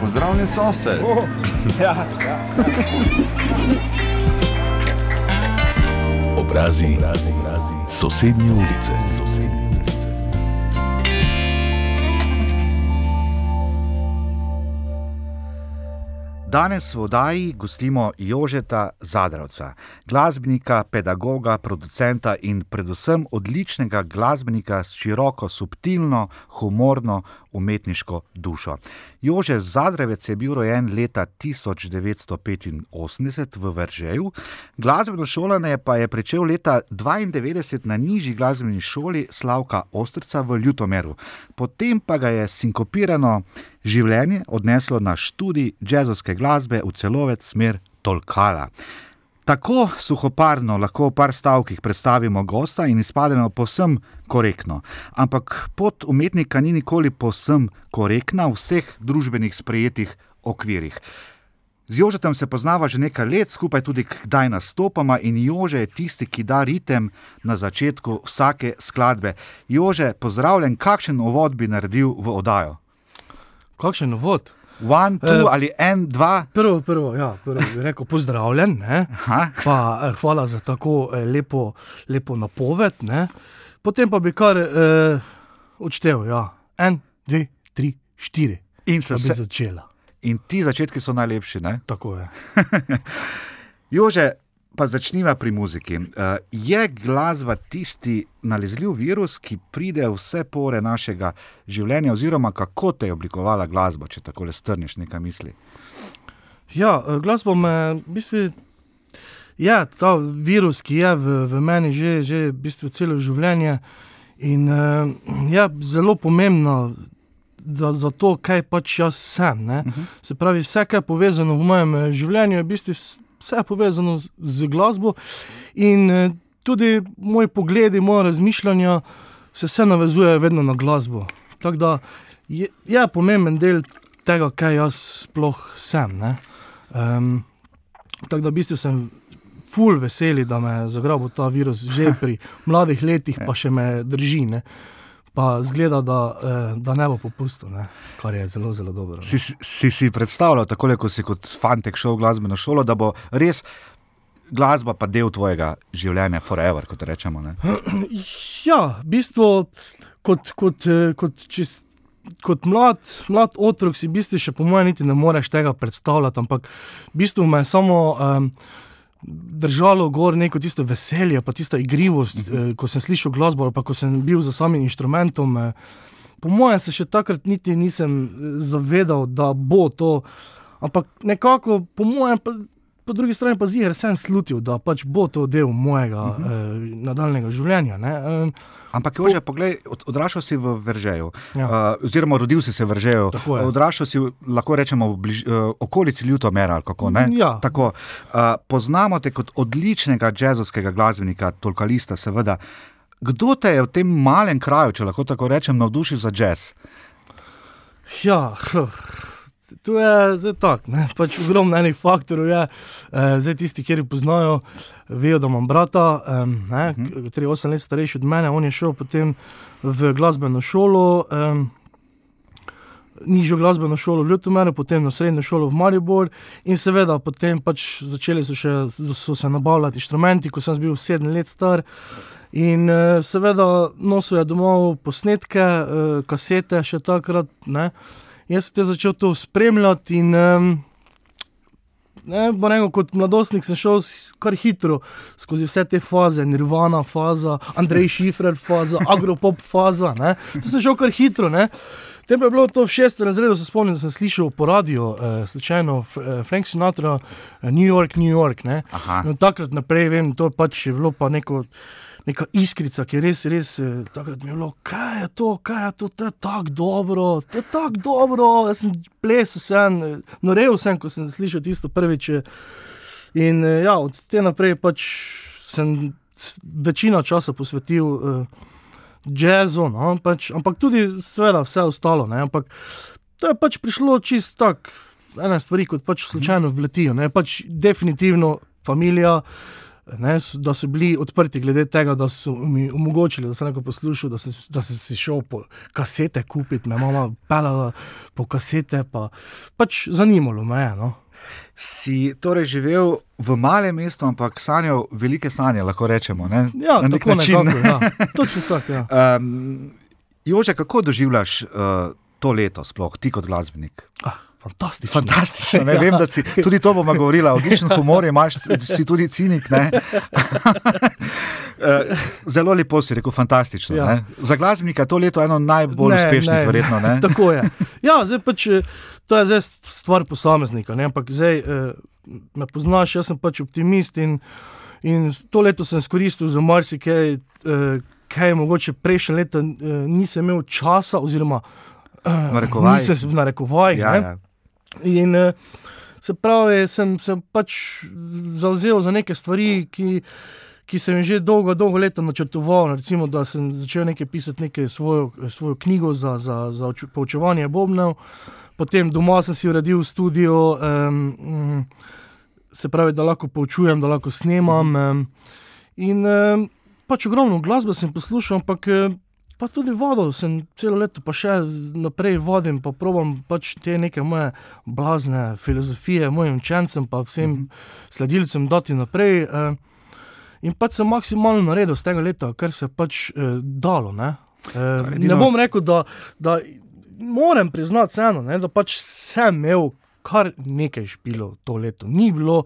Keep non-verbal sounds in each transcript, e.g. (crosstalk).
Pozdravljen sosed. Oh, (laughs) ja, ja. Obrazi, obrazi, obrazi. sosednje ulice. Sosednje. Danes v oddaji gostimo Jožeta Zadravca, glasbenika, pedagoga, producenta in predvsem odličnega glasbenika s široko, subtilno, humorno, umetniško dušo. Jože Zadravec je bil rojen leta 1985 v Veržeju, glasbeno šolanje pa je začel leta 1992 na nižji glasbeni šoli Slavka Ostrca v Ljutomeru. Potem pa ga je sinkopirano življenje odneslo na študij jazzovske glasbe v celovec smer Tolkala. Tako suhoparno lahko v par stavkih predstavimo gosta in izpademo povsem korektno. Ampak pot umetnika ni nikoli povsem korektna v vseh družbenih sprejetih okvirih. Z Jožetom se poznava že nekaj let, skupaj tudi kdaj nastopama in Jože je tisti, ki da ritem na začetku vsake skladbe. Jože, pozdravljen, kakšen uvod bi naredil v oddajo? Kakšen uvod? One, two uh, ali en, dva. Prvo, prvo, ja, prvo bi rekel pozdravljen. Pa, eh, hvala za tako eh, lepo, lepo napoved. Ne? Potem pa bi kar eh, odštel. Ja. En, dve, tri, štiri. In se bi začela. In ti začetki so najlepši. Ne? Tako je. (laughs) Jože, pa začniva pri muziki. Uh, je glasba tisti nalezljiv virus, ki pride v vse pore našega življenja, oziroma kako te je oblikovala glasba, če tako le strniš nekaj misli? Ja, eh, glasba me v bistvu. Ja, ta virus, ki je v, v meni že, že v bistvu celo življenje, in uh, je zelo pomembno za, za to, kaj pač jaz sem. Uh mhm. -huh. Se pravi, vse, kar je povezano v mojem življenju, je v bistvu vse povezano z glasbo. In eh, tudi moj pogled, moje razmišljanja se vse navezuje vedno na glasbo. Tako da je, je pomemben del tega, kaj jaz sploh sem. Um, tako da v bistvu sem. Ful veseli, da me je zagrabil ta virus že pri (laughs) mladih letih, pa še me drži. Ne pa zgleda, da, eh, da ne bo popustil, ne? kar je zelo, zelo dobro. Si si, si predstavljal, tako kot si kot fantek šel v glasbeno šolo, da bo res glasba pa del tvojega življenja, forever, kot rečemo. Ne? (clears throat) Ja, v bistvu kot, kot, eh, kot čist. Kot mlad, mlad otrok si, v bistvu, še po mojem, niti ne moreš tega predstavljati, ampak v bistvu me je samo um, držalo gor neko tisto veselje, pa tisto igrivost, uh -huh. eh, ko sem slišal glasbo ali pa ko sem bil za samim inštrumentom. Eh, po mojem se še takrat niti nisem eh, zavedal, da bo to. Ampak nekako, po mojem, po drugi strani pa zir sem slutil, da pač bo to del mojega uh -huh. eh, nadaljnega življenja. Eh, Ampak, Jože, poglej, od, odraščal si v Veržeju, ja. uh, oziroma rodil si se v Veržeju. Odraščal si, lahko rečemo, v bliž, uh, okolici Ljutomera. Kako, ja. tako, uh, poznamo te kot odličnega jazzovskega glasbenika, tolkalista, seveda. Kdo te je v tem malem kraju, če lahko tako rečem, navdušil za jazz? Ja, (laughs) To je zdaj tako, pač ogromno enih faktorjev je. E, zdaj tisti, ki jih poznajo, vejo, da imam brata, ki je 8 let starejši od mene. On je šel potem v glasbeno šolo, e, nižjo glasbeno šolo v Ljutomeru, potem na srednjo šolo v Maribor. In seveda, potem pač začeli so, še, so se nabavljati inštrumenti, ko sem bil 7 let star. In e, seveda nosil je domov posnetke, e, kasete, še takrat. Ne? Jaz sem te začel to spremljati. In, um, ne, rekel, kot mladostnik sem šel kar hitro skozi vse te faze, Nirvana faza, Andrej (laughs) Šifrer faza, Agropop faza. Ne. To sem šel kar hitro. Ne. Tem je bilo to v šestem razredu, se spomnim, da sem slišal po radiju, eh, slučajno eh, Frank Sinatra, eh, New York, New York. No, takrat naprej vem, to pač je bilo pa neko neka iskrica, ki je res, res eh, takrat mi je bilo, kaj je to, kaj je to, to je tako dobro, to je tako dobro. Jaz sem plesal, sem norel, sem, ko sem slišal tisto prvič. In eh, ja, od te naprej pač sem večino časa posvetil uh, jazzu, no, pač, ampak tudi, seveda, vse ostalo. Ne, ampak to je pač prišlo čist tako, ena stvar, kot pač slučajno vletijo. Ne, pač definitivno, familija. Ne, da so bili odprti glede tega, da so mi omogočili, da sem lahko poslušal, da, se, da sem si šel po kasete kupiti, me mama pelala po kasete, pa pač zanimalo me je. No. Si torej živel v malem mestu, ampak sanjal velike sanje, lahko rečemo. Ne? Ja, Na nek način. nekako, ja. (laughs) Točno tako. Ja. Um, Jože, kako doživljaš uh, to leto, sploh ti kot glasbenik? Ah, fantastično. Fantastično. Ne, (laughs) vem, da si tudi to bomo govorili, odličen humor imaš, si tudi cinik. ne. (laughs) Eh, Zelo lepo si rekel, fantastično. Ja. Ja. Za glasbenika je to leto eno najbolj Ne, uspešnih, ne. verjetno. Ne? (laughs) Tako je. Ja, zdaj pač, eh, to je zdaj stvar posameznika. Ne? Ampak zdaj eh, me poznaš, jaz sem pač optimist in, in to leto sem izkoristil za marsikaj, kaj mogoče prejšnje leto nisem imel časa, oziroma eh, Narekovajih. nisem v narekovajih. Ja, ne. ja. In eh, se pravi, sem se pač zavzel za neke stvari, ki, ki sem jih že dolgo, dolgo leta načrtoval. Recimo, da sem začel nekaj pisati, nekaj svojo, svojo knjigo za, za, za uč- poučevanje Bobnev, potem doma sem si uredil studio. Um, Se pravi, da lahko poučujem, da lahko snemam. em, In em, pač ogromno glasbe sem poslušal, ampak eh, pa tudi vodo sem celo leto, pa še naprej vodim, pa probam pač te neke moje blazne filozofije, mojim učencem, pa vsem sledilcem dati naprej. eh, In pač sem maksimalno naredil z tega leta, kar se je pač eh, dalo. Ne, eh, ne bom rekel, da, da moram priznati vseeno, ne, da pač sem imel kar nekaj špilov to leto. Ni bilo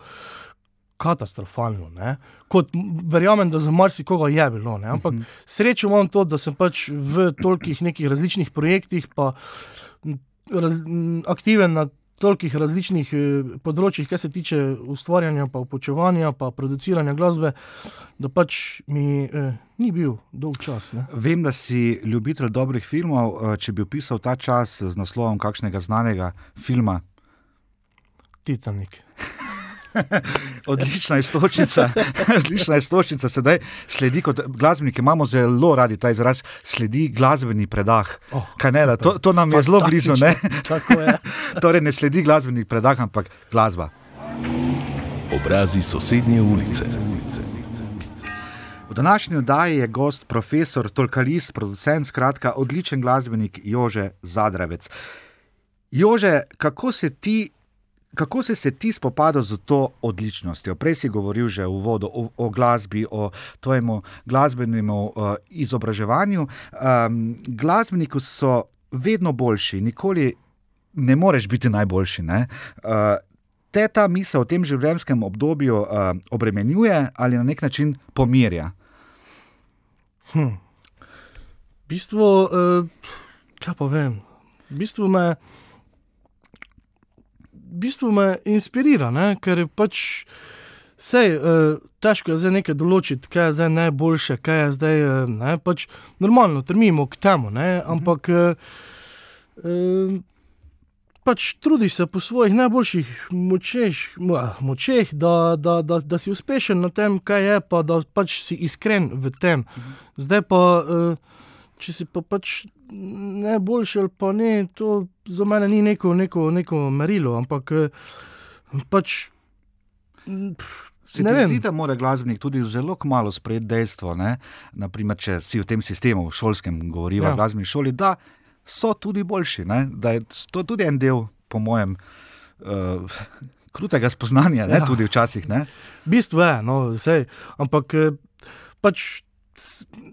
katastrofalno. Ne. Kot verjamem, da za marsikoga je bilo. Ne. Ampak srečo imam to, da sem pač v tolikih nekih različnih projektih, pa raz, aktiven na tolikih različnih eh, področjih, kar se tiče ustvarjanja, pa upočevanja, pa produciranja glasbe, da pač mi eh, ni bil dolg čas. Ne. Vem, da si ljubitelj dobrih filmov. eh, Če bi opisal ta čas z naslovom kakšnega znanega filma, Titanik. (laughs) odlična istočnica, (laughs) odlična istočnica. Sedaj sledi kot glasbeniki, imamo zelo radi ta izraz, sledi glasbeni predah. Oh, ne, to, to nam je zelo blizu. Ne? Tako je. (laughs) torej ne sledi glasbeni predah, ampak glasba. Obrazi sosednje ulice. V današnji oddaji je gost profesor, tolkalist, producent, skratka odličen glasbenik Jože Zadravec. Jože, kako se ti. Kako si se ti spopadal z to odličnostjo? Prej si govoril že v uvodu o, o glasbi, o tvojem glasbenem uh, izobraževanju. Um, glasbeniki so vedno boljši, nikoli ne moreš biti najboljši. Ne? Uh, te ta misel v tem življenjskem obdobju uh, obremenjuje ali na nek način pomirja? Hm. V bistvu, uh, kaj pa vem, v bistvu me, bistvu me inspirira, ne? ker je pač vse, uh, težko je zdaj nekaj določiti, kaj je zdaj najboljše, kaj je zdaj uh, ne, pač normalno, trmimo k temu, ne? ampak uh, uh, pač trudiš se po svojih najboljših močeh, mo- ah, močeh da, da, da, da si uspešen na tem, kaj je, pa da pač si iskren v tem. Zdaj pa, uh, če si pa pač najboljši ali pa ne, to za mene ni neko, neko, neko merilo, ampak uh, pač. mm, Se Ne ti vem. zdi, da mora glasbenik tudi zelo kmalo sprejeti dejstvo, ne? Naprimer, če si v tem sistemu, v šolskem, govoriva, Ja. ja. glasbeni šoli, da so tudi boljši. Ne? Da je to tudi en del, po mojem, uh, krutega spoznanja, ne? Ja. tudi včasih. Ne? V bistvu je, no, vse. Ampak eh, pač.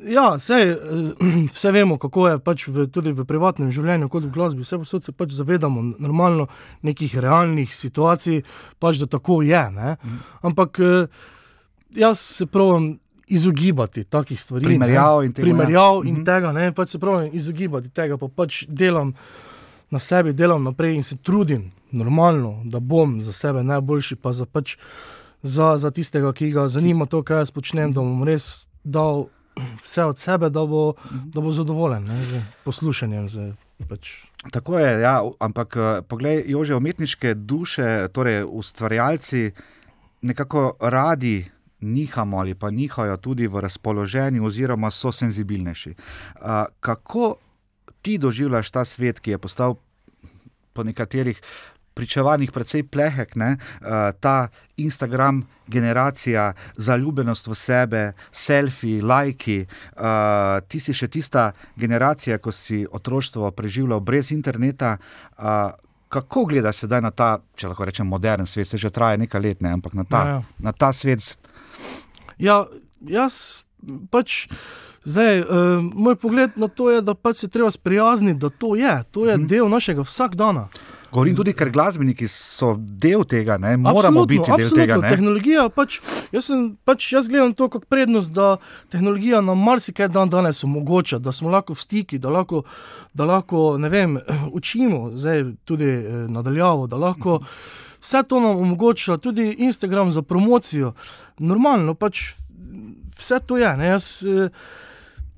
Ja, vse, (clears throat) vse vemo, kako je pač v, tudi v privatnem življenju, kot v glasbi. Vse posod se pač zavedamo normalno nekih realnih situacij, pač da tako je. Ne? Ampak eh, jaz se pravim izogibati takih stvari. Primerjav in tega, ja. Primerjav in Mhm. tega, ne, pač se pravim izogibati tega, pa pač delam na sebi, delam naprej in se trudim normalno, da bom za sebe najboljši, pa za pač za, za tistega, ki ga zanima to, kaj jaz počnem, da bom res dal vse od sebe, da bo, da bo zadovoljen ne, z poslušanjem. Z, pač. Tako je, ja, ampak eh, poglej, Jože, umetniške duše, torej ustvarjalci, nekako radi nihamo ali pa nihajo tudi v razpoloženju, oziroma so senzibilnejši. Kako ti doživljaš ta svet, ki je postal po nekaterih pričevanjih precej plehek, ne, uh, ta Instagram generacija, zaljubljenost v sebe, selfiji, lajki. Uh, ti si še tista generacija, ko si otroštvo preživljal brez interneta. Uh, kako gledaš sedaj na ta, če lahko rečem, modern svet, se že traja nekaj let, ne, ampak na ta, Ja, ja. na ta svet. Ja, jaz pač. Zdaj, uh, moj pogled na to je, da pač se treba sprijazniti, da to je, to je del našega vsakdana. Govorim tudi, ker glasbeniki so del tega, ne, moramo Absolutno, biti del absolutno. tega. Ne. Tehnologija, pač, jaz, sem, pač, jaz gledam to kot prednost, da tehnologija nam marsikaj dan danes omogoča, da smo lahko v stiku, da lahko, da lahko vem, (clears throat) učimo, zdaj tudi eh, nadaljavo, da lahko. Vse to nam omogoča, tudi Instagram za promocijo. Normalno, pač vse to je. Ne? Jaz eh,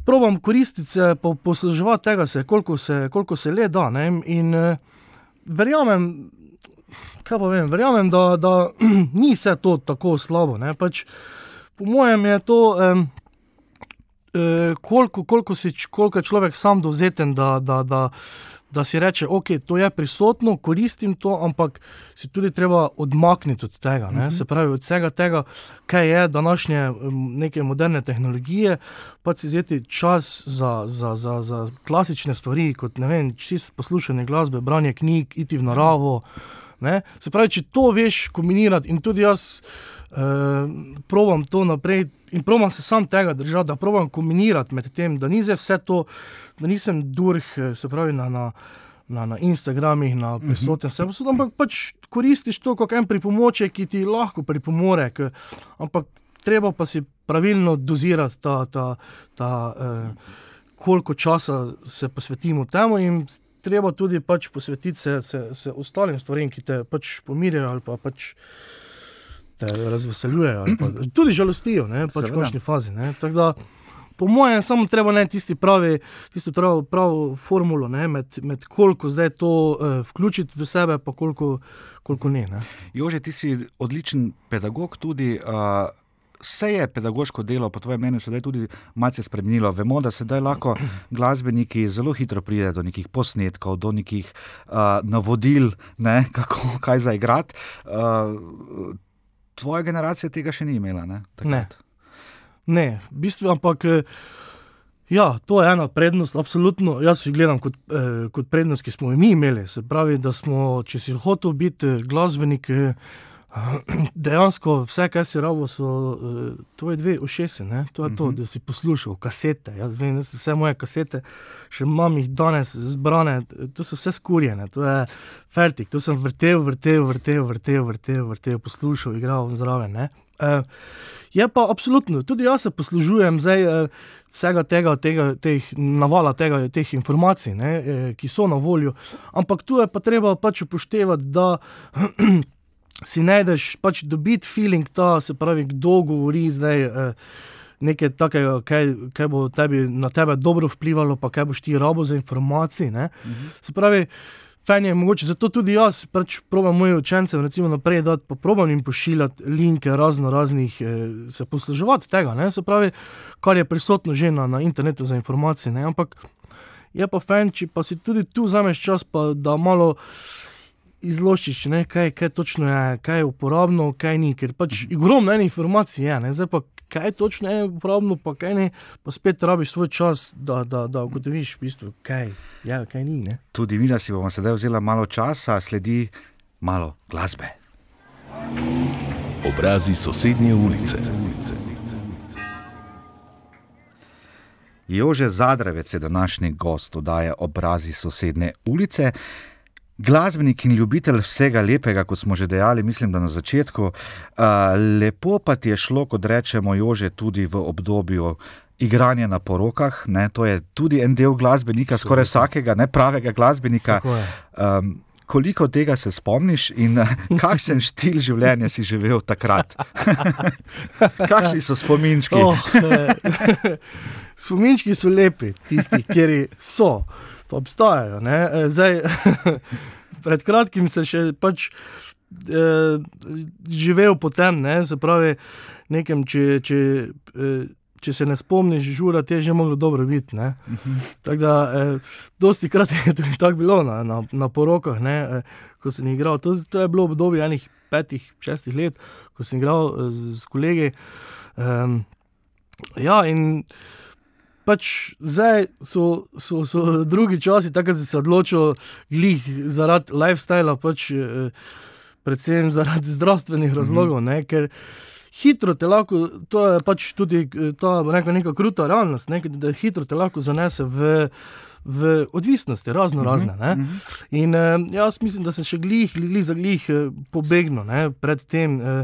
probam koristiti se, po, posluževati tega, se, koliko, se, koliko se le da. Ne? In eh, verjamem, kaj pa vem, verjamem, da, da (clears throat) ni vse to tako slabo. ne. Pač, po mojem je to, um, uh, koliko, koliko, si, koliko je človek sam dovzeten, da, da, da, da si reče, ok, to je prisotno, koristim to, ampak si tudi treba odmakniti od tega. Uh -huh. Se pravi, od vsega tega, kaj je današnje neke moderne tehnologije, pa si vzeti čas za, za, za, za klasične stvari, kot ne vem, čist poslušanje glasbe, branje knjig, iti v naravo. Ne? Se pravi, če to veš kombinirati, in tudi jaz uh, probujem to naprej, in probujem se sam tega držati, da probujem kombinirati med tem, da ni vse to, da nisem durh, eh, se pravi na. na Na, na Instagramih, na prisoten sem, uh -huh. ampak pač koristiš to kot en pripomoček, ki ti lahko pripomore. K, ampak treba pa si pravilno dozirati, ta, ta, ta, eh, koliko časa se posvetimo temu, in treba tudi pač posvetiti se, se, se ostalim stvarem, ki te pač pomirjajo ali pa pač te razveseljujejo, pa tudi žalostijo, ne, pač v končni fazi. Ne, tako da, Po mojem, samo treba najti tisti pravi, tisto prav, prav formulo, ne, med, med koliko zdaj to uh, vključiti v sebe, pa koliko, koliko ne. ne. Jože, ti si odličen pedagog tudi. Uh, Vse je pedagoško delo, po tvojem mnenju, sedaj tudi malce spremenilo. Vemo, da sedaj lahko glasbeniki zelo hitro pridejo do nekih posnetkov, do nekih uh, navodil, ne, (laughs) kako kaj zaigrati. Uh, tvoja generacija tega še ni imela. Ne, takrat. Ne, v bistvu, ampak eh, ja, to je ena prednost, absolutno. Jaz jo gledam kot, eh, kot prednost, ki smo jo mi imeli. Se pravi, da smo, če si hotel biti eh, glasbenik, eh, (clears throat) dejansko vse, kar si rabo, so eh, tvoje dve ušesi. Ne? To je to, da si poslušal kasete. Jaz vem, so vse moje kasete, še imam jih danes zbrane, to so vse skurjene, to je fertik, to sem vrtel, vrtel, vrtel, vrtel, vrtel, vrtel poslušal, igral zraven. ne. Eh, Je pa absolutno, tudi jaz se poslužujem zdaj, eh, vsega tega, tega teh navala, tega, teh informacij, ne, eh, ki so na voljo. Ampak tu je pa treba pač upoštevati, da (clears throat) si najdeš pač dobiti feeling, ta, se pravi, kdo govori zdaj. Eh, Nekaj takega, kaj, kaj bo tebi, na tebe dobro vplivalo, pa kaj boš ti rabo za informacije. Uh -huh. Se pravi, Fajn je mogoče, zato tudi jaz pač probam moje učence recimo, naprej dati, pa probam jim pošiljati linke razno raznih, eh, se posluževati tega, ne? se pravi, kar je prisotno že na, na internetu za informacije. Ne? Ampak je pa fajn, če pa si tudi tu vzameš čas, pa da malo izločiš, ne? kaj, kaj točno je, kaj je uporabno, kaj ni, ker pač ogromno enih informacij je, ne? zdaj pa kaj točno je uporabno, pa kaj ne, pa spet rabiš svoj čas, da, da, da ugotoviš, v bistvu, kaj je, kaj ni. Ne? Tudi mi, da si bomo sedaj vzeli malo časa, sledi malo glasbe. Obrazi sosednje ulice. Jože Zadravec je današnji gost oddaje Obrazi sosednje ulice. Glasbenik in ljubitelj vsega lepega, kot smo že dejali, mislim, da na začetku. Lepo pa ti je šlo, kot rečemo, Jože, tudi v obdobju igranja na porokah. Ne? To je tudi en del glasbenika, skoraj vsakega, ne pravega glasbenika. Um, koliko tega se spomniš in (laughs) kakšen stil življenja si živel takrat? (laughs) Kakšni so spominčki? Oh, eh, (laughs) spominčki so lepi, tisti, ki so, pa obstajajo. ne. Eh, Zdaj, (laughs) pred kratkim sem še pač eh, živel po tem, ne, se pravi, nekem, če, če, eh, če se ne spomniš, žura ti je že moglo dobro biti. Tako da, eh, dosti krat je tudi (laughs) tako bilo na, na, na porokah, ne, eh, ko sem igral. To, to je bilo obdobje enih petih, šestih let, ko sem igral eh, z, z kolegi. Um, ja, in pač zdaj so, so, so drugi časi, da si se odločil, glih zaradi lifestyla, pač, eh, predvsem zaradi (laughs) zdravstvenih Mhm. razlogov. Ne, ker hitro te lahko, to je pač tudi eh, ta neka, neka kruta realnost, ne, da hitro te lahko zanese v. V odvisnosti, razno razne. Ne? In eh, jaz mislim, da se še glih, glih za glih eh, pobegnil pred tem, eh,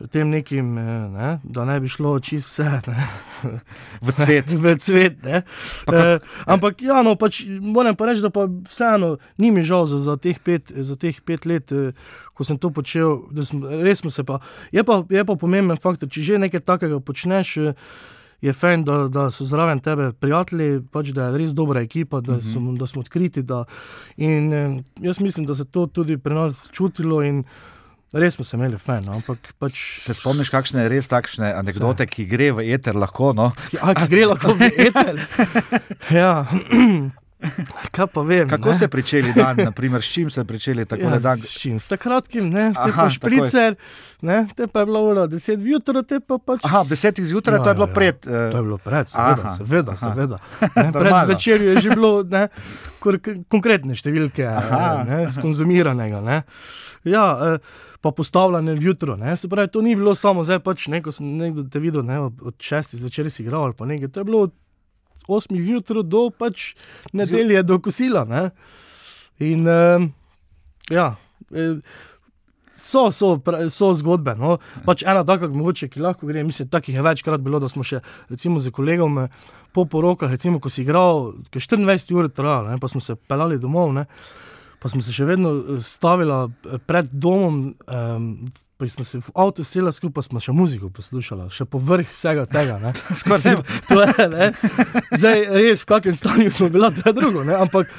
pred tem nekim, eh, ne? da ne bi šlo čist vse. Ne? V cvet. (laughs) v cvet. ne. Eh, ampak, ja, no, pač, moram pa reči, da pa vseeno ni mi žal za, za, teh pet, za teh pet let, eh, ko sem to počel. da Sem, res smo se pa. Je, pa. je pa pomemben faktor, če že nekaj takega počneš. eh, Je fajn, da, da so zraven tebe prijatelji, pač, da je res dobra ekipa, da, so, da smo odkriti. Da, in eh, jaz mislim, da se to tudi pri nas čutilo in res smo se imeli fajn. No, ampak pač, Se spomniš, kakšne res takšne anekdote, ki gre v eter lahko? No? A, ki gre lahko v eter. (laughs) Ja. (clears throat) Kaj pa vem? Kako ne? ste začeli dan, naprimer, s čim ste začeli tako Ja, dan? s čim? S takratkim, ne, te Aha, pa špricer, ne, te pa je bilo ura 10 jutra, te pa pač. Aha, ob desetih zjutraj, Ja, to je bilo ja, ja. pred. To Uh, je bilo pred, seveda, Aha, seveda. aha. seveda (laughs) ne, pred zvečerjo je že bilo ne, konkretne številke Aha, ne, skonzumiranega. Ne. Ja, eh, pa postavljanje jutro. Ne. Se pravi, to ni bilo samo zdaj, pač, ne, ko sem nekdo te videl, ne, od, od šestih zvečer si igral ali pa nekaj. To je bilo od osmih jutro do pač nedelje do kosila. Ne. In eh, ja. Eh, So, so, so zgodbe. No. Pač ena taka, mogoče, ki lahko gre. Mislim, takih je večkrat bilo, da smo še recimo, z kolegom eh, po porokah, recimo, ko si igral, ki je 24 ur trajalo, ne, pa smo se pelali domov, ne, pa smo se še vedno eh, stavili pred domom, um, pa smo se v avtu sela skupaj, pa smo še muziko poslušali, še povrh vsega tega. ne. (laughs) Skozi- Mislim, (laughs) to je, ne. Zdaj, res, v kakšnem stanju smo bili, to je drugo. Ne? Ampak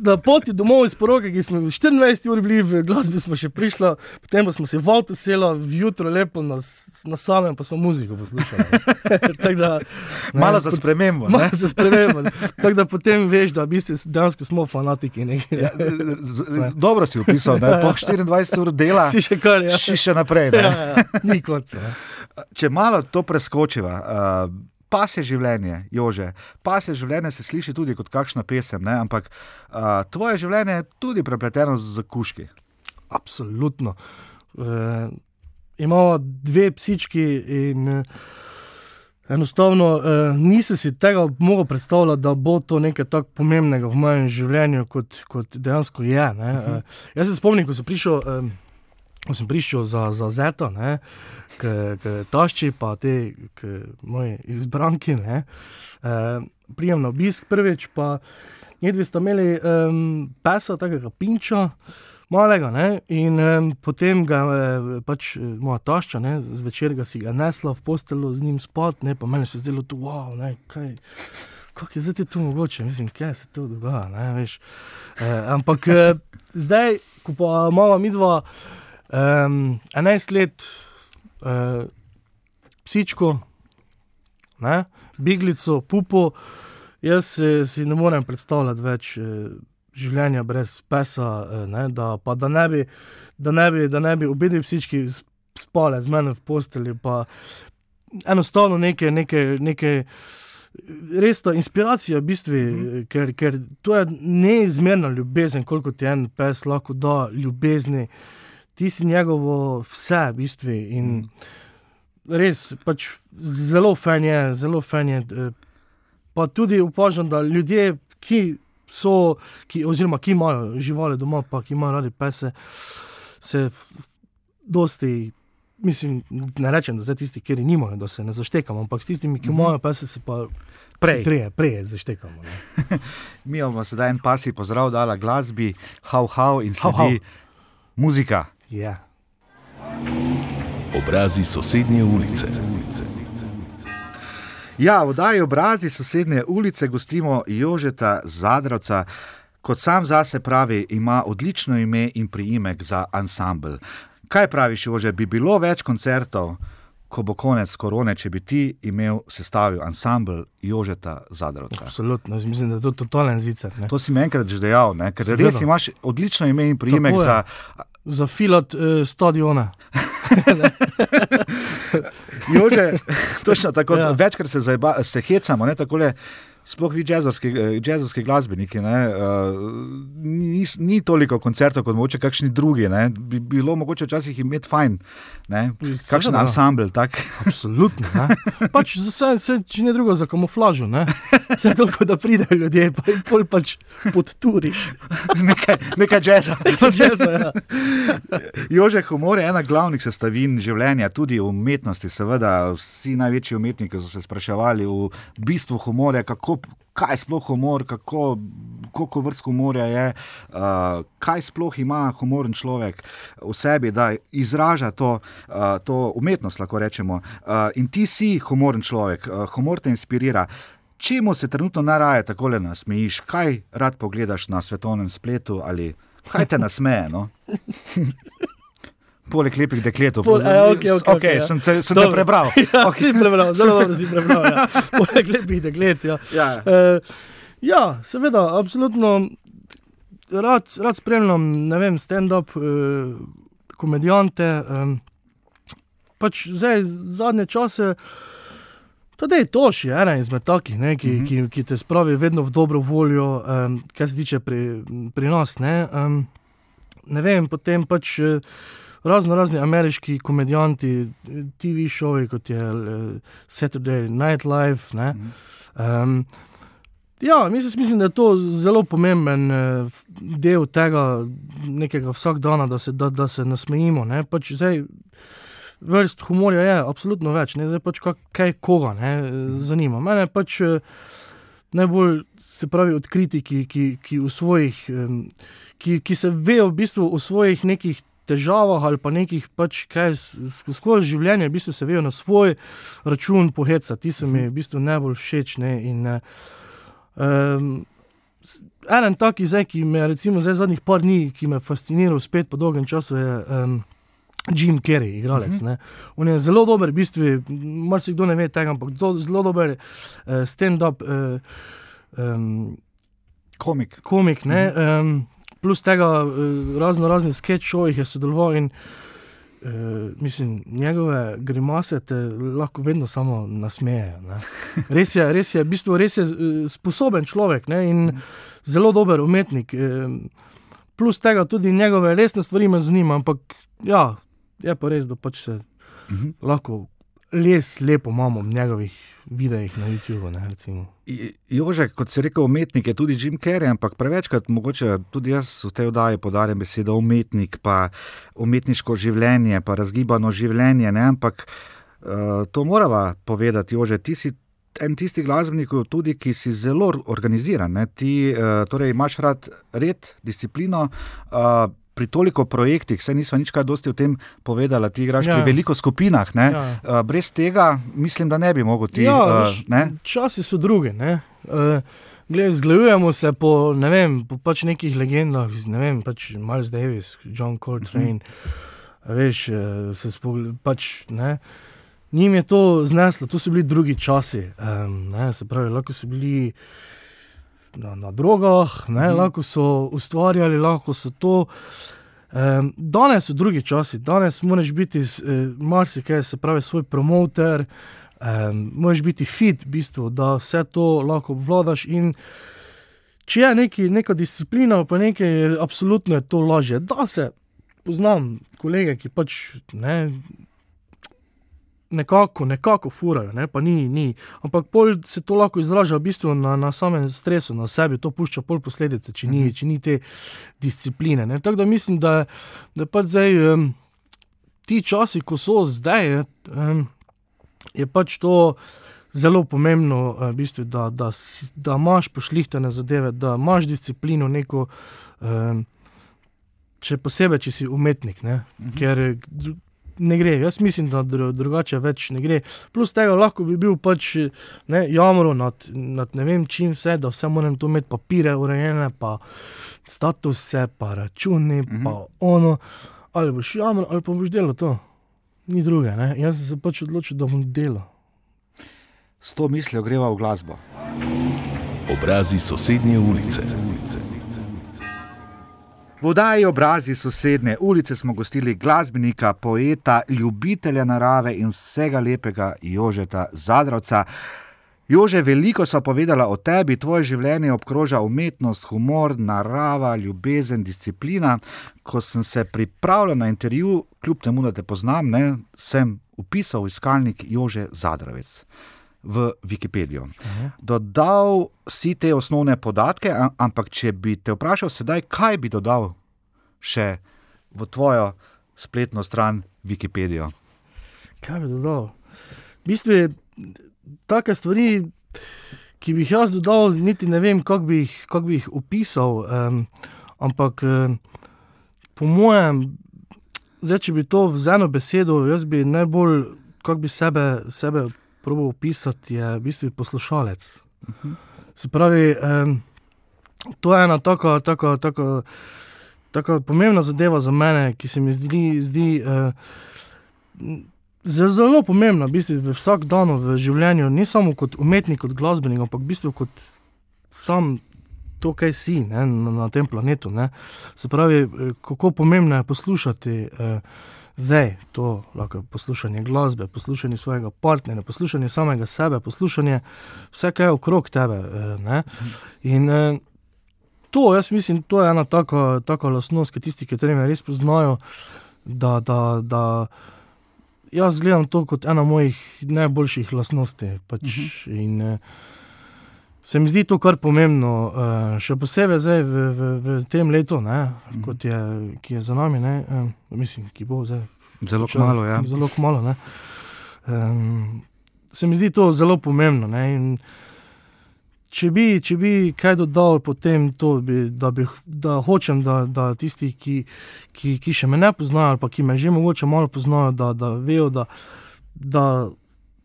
na poti domov iz poroke, ki smo 24 ur bili v glasbi, smo še prišli, potem pa smo se v avtu sela, vjutro lepo na, na samem, pa smo muziko poslušali. (laughs) Da, ne, malo za spremembo. ne? Malo za spremembo. Tako da potem veš, da v bistvu dejansko smo fanatiki. Ne? Ja, Dobro si opisal, da po 24 ur dela Si še kar, ja. si še naprej. ne. Ja, ja, (laughs) ni konca. ne. Če malo to preskočiva. Uh, Pa se življenje, Jože, pa se življenje se sliši tudi kot kakšna pesem, ne? ampak uh, tvoje življenje je tudi prepleteno z kuški. Absolutno. E, imamo dve psički in enostavno e, nisem si tega mogel predstavljati, da bo to nekaj tako pomembnega v mojem življenju, kot, kot dejansko je. Uh -huh. e, jaz se spomnim, ko sem prišel. E, Ko sem prišel za, za Zeto, ne, k, k tašči, pa te, k moji izbranki, ne, eh, prijem na obisk prvič, pa jedvi sta imeli um, pesa, takega pinča, malega, ne, in um, potem ga je pač eh, moja tašča, ne, zvečer ga si ga nesla v postelo z njim spat, ne, pa meni se zdelo tu, wow, ne, kaj. Kako je zdaj to mogoče, mislim, kaj se to dogaja. Ne, veš. eh, ampak eh, zdaj, ko pa imamo mi dva, um, 11 let, eh, psičko, ne, biglico, pupo, jaz si, si ne morem predstavljati več. Eh, Življenja brez pesa, eh, ne, da, pa da ne bi, da ne bi, da ne bi obe dve psički spale z menom v posteli, pa enostavno nekaj, nekaj, nekaj res ta inspiracija, v bistvu, uh -huh. ker, ker to je neizmerna ljubezen, koliko ti en pes lahko da ljubezni, ti si njegovo vse, v bistvu. In -huh. res, pač zelo fajn je, zelo fajn je. eh, Pa tudi opažam, da ljudje, ki so, ki, oziroma ki imajo živali doma, pa ki imajo radi pese, se dosti. Mislim, ne rečem, da zdaj tisti, ki nimajo, da se ne zaštekamo, ampak s tistimi, ki imajo pese, se pa Prej. Treje, prej zaštekamo. (laughs) Mi imamo sedaj en pasji pozdrav, dala glasbi, hau, hau in Hau, sledi hau. muzika. Ja. Obrazi sosednje ulice. Ja, v oddaji obrazi sosednje ulice gostimo Jožeta Zadravca. Kot sam zase pravi, ima odlično ime in priimek za ansambl. Kaj praviš, Jože, bi bilo več koncertov, ko bo konec korone, če bi ti imel sestavil ansambl Jožeta Zadrota? Absolutno, jaz mislim, da je to totalen zicer. Ne. To si mi enkrat že dejal, ne? ker res imaš odlično ime in priimek za Za filot uh, stadiona. (laughs) Jože. Točno tako, Ja. ja. večkrat se, zajba, se hecamo, ne, takole, sploh vi jazzovski, eh, jazzovski glasbeniki. Ne, uh, ni, ni toliko koncertov kot mogoče kakšni drugi. Ne, bi bilo mogoče včasih imeti fajn, ne, kakšen Seveda. ansambl. Tak. Absolutno. ne. (laughs) Pač za vse, vse, če ne drugo, za kamuflažo. ne. Vse toliko, da pridejo ljudje, pa jim pol pač podturiš. (laughs) nekaj, nekaj jazza. (laughs) Jazza, ja. Jože, humor je ena glavnih sestavin življenja, tudi umetnosti. Seveda, vsi največji umetniki so se spraševali v bistvu humorja, kako, kaj je sploh humor, kako, koliko vrst humorja je, uh, kaj sploh ima humoren človek v sebi, da izraža to, uh, to umetnost, lahko rečemo. Uh, in ti si humoren človek, uh, humor te inspirira. Čemu se trenutno najraje tako le nasmejiš, kaj rad pogledaš na svetovnem spletu ali kaj te nasmeje? No? (laughs) Poleg lepih dekletov. Pol- a, okej, okej, okay, okej, ja. sem te, sem te Dobro. prebral. (laughs) Ja, Okej. Si prebral, zelo dobro si prebral. Ja. (laughs) Poleg lepih deklet. Ja. Ja. Uh, ja, seveda, absolutno. Rad, rad spremljam, ne vem, stand-up, uh, komedijante. Um, pač zdaj, zadnje čase, tudi je to še ena izmed takih, ne, ki, Mhm. ki, ki te spravi vedno v dobro voljo, um, kar se tiče pri, pri nas. Ne, um, ne vem, potem pač. Uh, Razno razni ameriški komedijanti, TV šovi, kot je uh, Saturday Night Live. Ne, Mhm. Um, ja, mislim, mislim, da je to zelo pomemben eh, del tega nekega vsakdana, da se, da, da se nasmejimo. Ne? Pač zdaj, vrst humorja je absolutno več, ne? zdaj pač kak, kaj koga ne? eh, zanima. Mene pač eh, najbolj se pravi odkriti, ki, ki, ki, svojih, ki, ki se vejo v bistvu o svojih nekih. Težavah ali pa nekih, pač, kaj skozi življenje, v bistvu se vejo na svoj račun poheca, ti so mi v bistvu najbolj všeč. Ne, in, eh, um, en taki, zdaj, ki me je zadnjih par dni, ki me je fasciniral spet po dolgem času, je um, Jim Carrey, igralec. Uh -huh. On je zelo dober, v bistvu, marsikdo ne ve tega, ampak do, zelo dober uh, stand-up uh, um, Komik. komik. Ne, um, plus tega uh, razno raznih sketch-showih je sodeloval in Uh, mislim, njegove grimase te lahko vedno samo nasmejejo. ne. (laughs) Res je, res je, v bistvu res je eh, sposoben človek ne, in zelo dober umetnik. eh, Plus tega tudi njegove resne stvari me zanimajo, ampak ja, je pa res, da pač se Mhm. lahko les lepo imamo v njegovih videih na YouTubu. Ne, recimo. I- Jože, kot si rekel, umetnik je tudi Jim Carrey, ampak prevečkrat mogoče tudi jaz v tej oddaji podarjam besedo umetnik, pa umetniško življenje, pa razgibano življenje. Ne? Ampak uh, to morava povedati, Jože, ti si. En tisti glasbenik, tudi ki si zelo organiziran, ne? ti uh, torej imaš rad red, disciplino. Uh, Pri toliko projektih, se nismo nič kaj dosti o tem povedali, ti igraš ja. Pri veliko skupinah. Ne? Ja. Uh, brez tega mislim, da ne bi mogel ti. Ja, uh, veš, ne? časi so drugi. ne. Eh, glej, Zgledujemo se po, ne vem, po pač nekih legendah, ne vem, pač Miles Davis, John Coltrane. Veš, eh, se spogled, pač, ne. Njim je to zneslo, to so bili drugi časi. Um, ne, se pravi, lahko so bili na, na drogah, ne, Mhm. lahko so ustvarjali, lahko so to. Um, danes so drugi časi, danes moraš biti eh, marsikaj, se pravi, svoj promoter, um, moraš biti fit, v bistvu, da vse to lahko obvladaš. In če je neki, neka disciplina, pa nekaj, absolutno je to lažje. Da se poznam kolege, ki pač ne. Nekako, nekako furajo, ne? pa ni, ni. Ampak pol se to lahko izraža v bistvu na, na samem stresu, na sebi, to pušča pol posledice, če ni, če ni te discipline. ne. Tako da mislim, da, da pač zdaj um, ti časi, ko so zdaj, um, je pač to zelo pomembno, uh, v bistvu, da, da, da imaš pošlihtane zadeve, da imaš disciplino neko. Um, Še posebej, če si umetnik, ne? ker eh, dru- ne gre. Jaz mislim, da dru, drugače več ne gre. Plus tega lahko bi bil pač ne, jamro nad, nad ne vem čim vse, da vse moram tu imeti papire urejene, pa statuse, pa računi, Mhm. pa ono. Ali boš jamro, ali pa boš delal to. ni druge. Ne? Jaz sem se pač odločil, da bom delal. S to mislijo greva v glasbo. Obrazi sosednje ulice. V oddaji obrazi sosednje ulice smo gostili glasbenika, poeta, ljubitelja narave in vsega lepega Jožeta Zadravca. Jože, veliko so povedala o tebi, tvoje življenje obkroža umetnost, humor, narava, ljubezen, disciplina. Ko sem se pripravljal na intervju, kljub temu, da te poznam, ne, sem upisal iskalnik Jože Zadravec v Wikipedijo. Dodal si te osnovne podatke, ampak če bi te vprašal sedaj, kaj bi dodal še v tvojo spletno stran Wikipedijo? Kaj bi dodal? V bistvu je take stvari, ki bi jih jaz dodal, niti ne vem, kako bi, jih- kako bi jih opisal. Um, ampak um, po mojem, zdaj, če bi to z eno besedo, jaz bi najbolj, kako bi sebe, sebe probal opisati, je v bistvu poslušalec. Se pravi, um, to je ena taka, taka, taka, taka pomembna zadeva za mene, ki se mi zdi. zdi uh, Zelo, zelo pomembna, v bistvu v vsak dan v življenju, ne samo kot umetnik, kot glasbenik, ampak v bistvu kot sam to, kaj si ne, na, na tem planetu. Ne. Se pravi, eh, kako pomembno je poslušati eh, zdaj to, lahko je poslušanje glasbe, poslušanje svojega partnerja, poslušanje samega sebe, poslušanje vse, kar je okrog tebe. Eh, ne. In eh, to, jaz mislim, to je ena taka, taka lastnost, ki tisti, ki me res poznajo, da. da, da Jaz gledam to kot ena mojih najboljših lastnosti. Pač, uh -huh. In uh, se mi zdi to kar pomembno, uh, še posebej zdaj v, v, v tem letu, ne, -huh. kot je, ki je za nami, ne, um, mislim, ki bo zdaj. Zelo malo, ja. Zelo malo. Ne. Um, se mi zdi to zelo pomembno. Ne, in, Če bi, če bi kaj dodal, potem to, bi, da, bi, da hočem, da, da tisti, ki, ki, ki še me ne poznajo, ali pa ki me že mogoče malo poznajo, da, da vejo, da, da,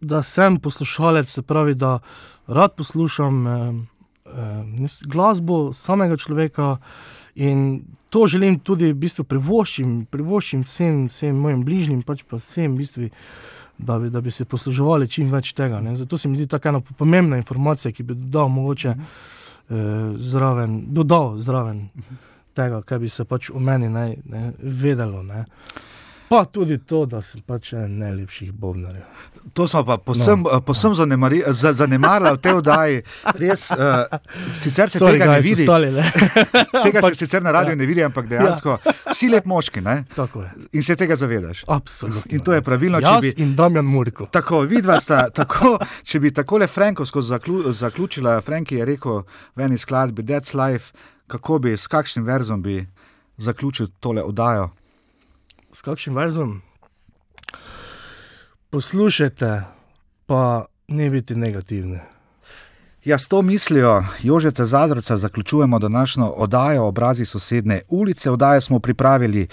da sem poslušalec, se pravi, da rad poslušam eh, eh, glasbo samega človeka in to želim tudi v bistvu privoščim, privoščim vsem, vsem mojim bližnjim, pač pa vsem v bistvu da bi, da bi se posluževali čim več tega. Ne. Zato se mi zdi tako ena pomembna informacija, ki bi dodal mogoče eh, zraven, dodal zraven tega, kar bi se pač o meni ne, ne, vedelo. Ne. Pa tudi to, da sem pač en najlepših bobnarjev. To smo pa posem, no. posem za- zanemarili v tej oddaji. Res, uh, sicer se Sorry, tega ne guys, vidi, ostali, ne. (laughs) tega Ampak- se sicer na radiju ja. ne vidi, ampak dejansko si lep moški ne? In se tega zavedaš. Absolutno. In to je pravilno, če Jaz bi. in Damjan Murko. Tako, vidva sta, tako, če bi takole Frankovsko zaklu, zaključila, Franki je rekel v eni skladbi That's Life, kako bi, s kakšnim verzom bi zaključil tole oddajo. S kakšnim verzom? Poslušajte, pa ne biti negativni. Ja, s to mislijo Jožeta Zadrca zaključujemo današnjo oddajo obrazi sosedne ulice. Oddajo smo pripravili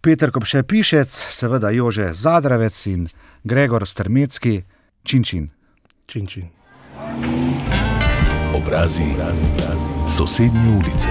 Peter Kopše Pišec, seveda Jože Zadravec in Gregor Strmecki, Činčin. Čin, čin. Obrazi sosednje ulice.